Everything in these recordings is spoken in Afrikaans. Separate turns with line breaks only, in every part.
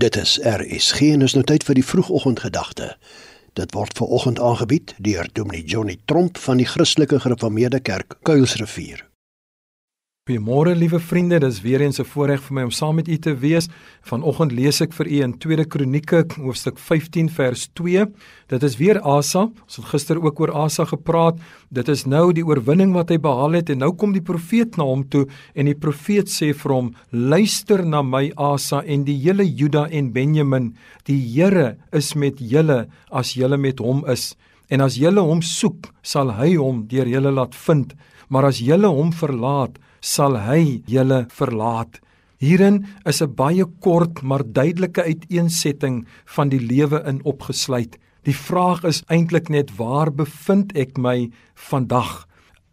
Dit is RSG en is nou tyd vir die vroegoggendgedagte. Dit word ver oggend aangebied deur Dominee Johnny Tromp van die Christelike Gereformeerde Kerk Kuilsrivier.
Goeiemôre liewe vriende, dis weer eens 'n voorreg vir my om saam met u te wees. Vanoggend lees ek vir u in 2 Kronieke hoofstuk 15 vers 2. Dit is weer Asa. Ons het gister ook oor Asa gepraat. Dit is nou die oorwinning wat hy behaal het en nou kom die profeet na hom toe en die profeet sê vir hom: "Luister na my Asa en die hele Juda en Benjamin. Die Here is met julle as julle met hom is." En as julle hom soek, sal hy hom deur julle laat vind, maar as julle hom verlaat, sal hy julle verlaat. Hierin is 'n baie kort maar duidelike uiteensetting van die lewe in opgesluit. Die vraag is eintlik net waar bevind ek my vandag?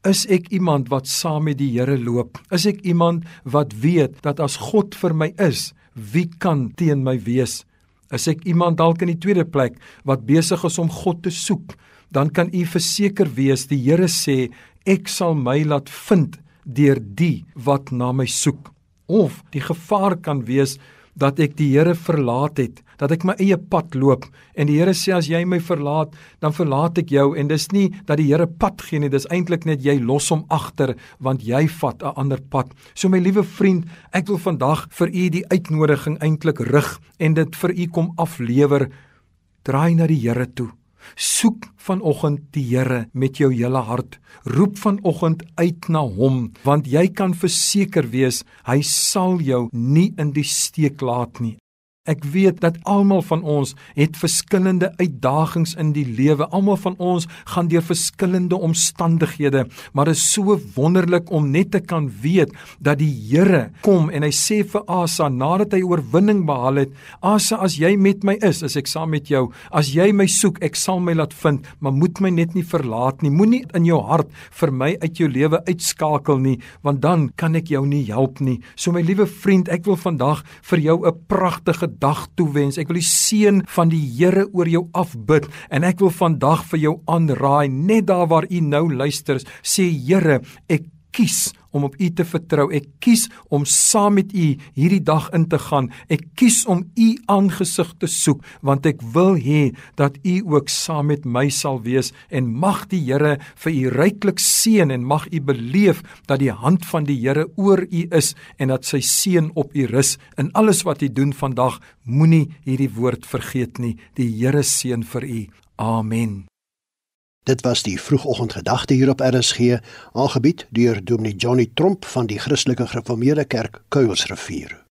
Is ek iemand wat saam met die Here loop? Is ek iemand wat weet dat as God vir my is, wie kan teen my wees? Is ek iemand dalk in die tweede plek wat besig is om God te soek? Dan kan u verseker wees die Here sê ek sal my laat vind deur die wat na my soek. Of die gevaar kan wees dat ek die Here verlaat het, dat ek my eie pad loop en die Here sê as jy my verlaat, dan verlaat ek jou en dis nie dat die Here pad gee nie, dis eintlik net jy los hom agter want jy vat 'n ander pad. So my liewe vriend, ek wil vandag vir u die uitnodiging eintlik rig en dit vir u kom aflewer. Draai na die Here toe. Soek vanoggend die Here met jou hele hart. Roep vanoggend uit na hom, want jy kan verseker wees hy sal jou nie in die steek laat nie. Ek weet dat almal van ons het verskillende uitdagings in die lewe. Almal van ons gaan deur verskillende omstandighede, maar dit is so wonderlik om net te kan weet dat die Here kom en hy sê vir Asa nadat hy oorwinning behaal het: "Asa, as jy met my is, is ek saam met jou. As jy my soek, ek sal my laat vind, maar moet my net nie verlaat nie. Moenie in jou hart vir my uit jou lewe uitskakel nie, want dan kan ek jou nie help nie." So my liewe vriend, ek wil vandag vir jou 'n pragtige dag toewens. Ek wil die seën van die Here oor jou afbid en ek wil vandag vir jou aanraai net daar waar u nou luister, sê Here, ek kies om op U te vertrou. Ek kies om saam met U hierdie dag in te gaan. Ek kies om U aangesig te soek want ek wil hê dat U ook saam met my sal wees en mag die Here vir U ryklik seën en mag U beleef dat die hand van die Here oor U is en dat sy seën op U rus in alles wat U doen vandag. Moenie hierdie woord vergeet nie. Die Here seën vir U. Amen.
Dit was die vroegoggendgedagte hier op RSG, aangebied deur Dominee Johnny Tromp van die Christelike Gereformeerde Kerk Kuilsrivier.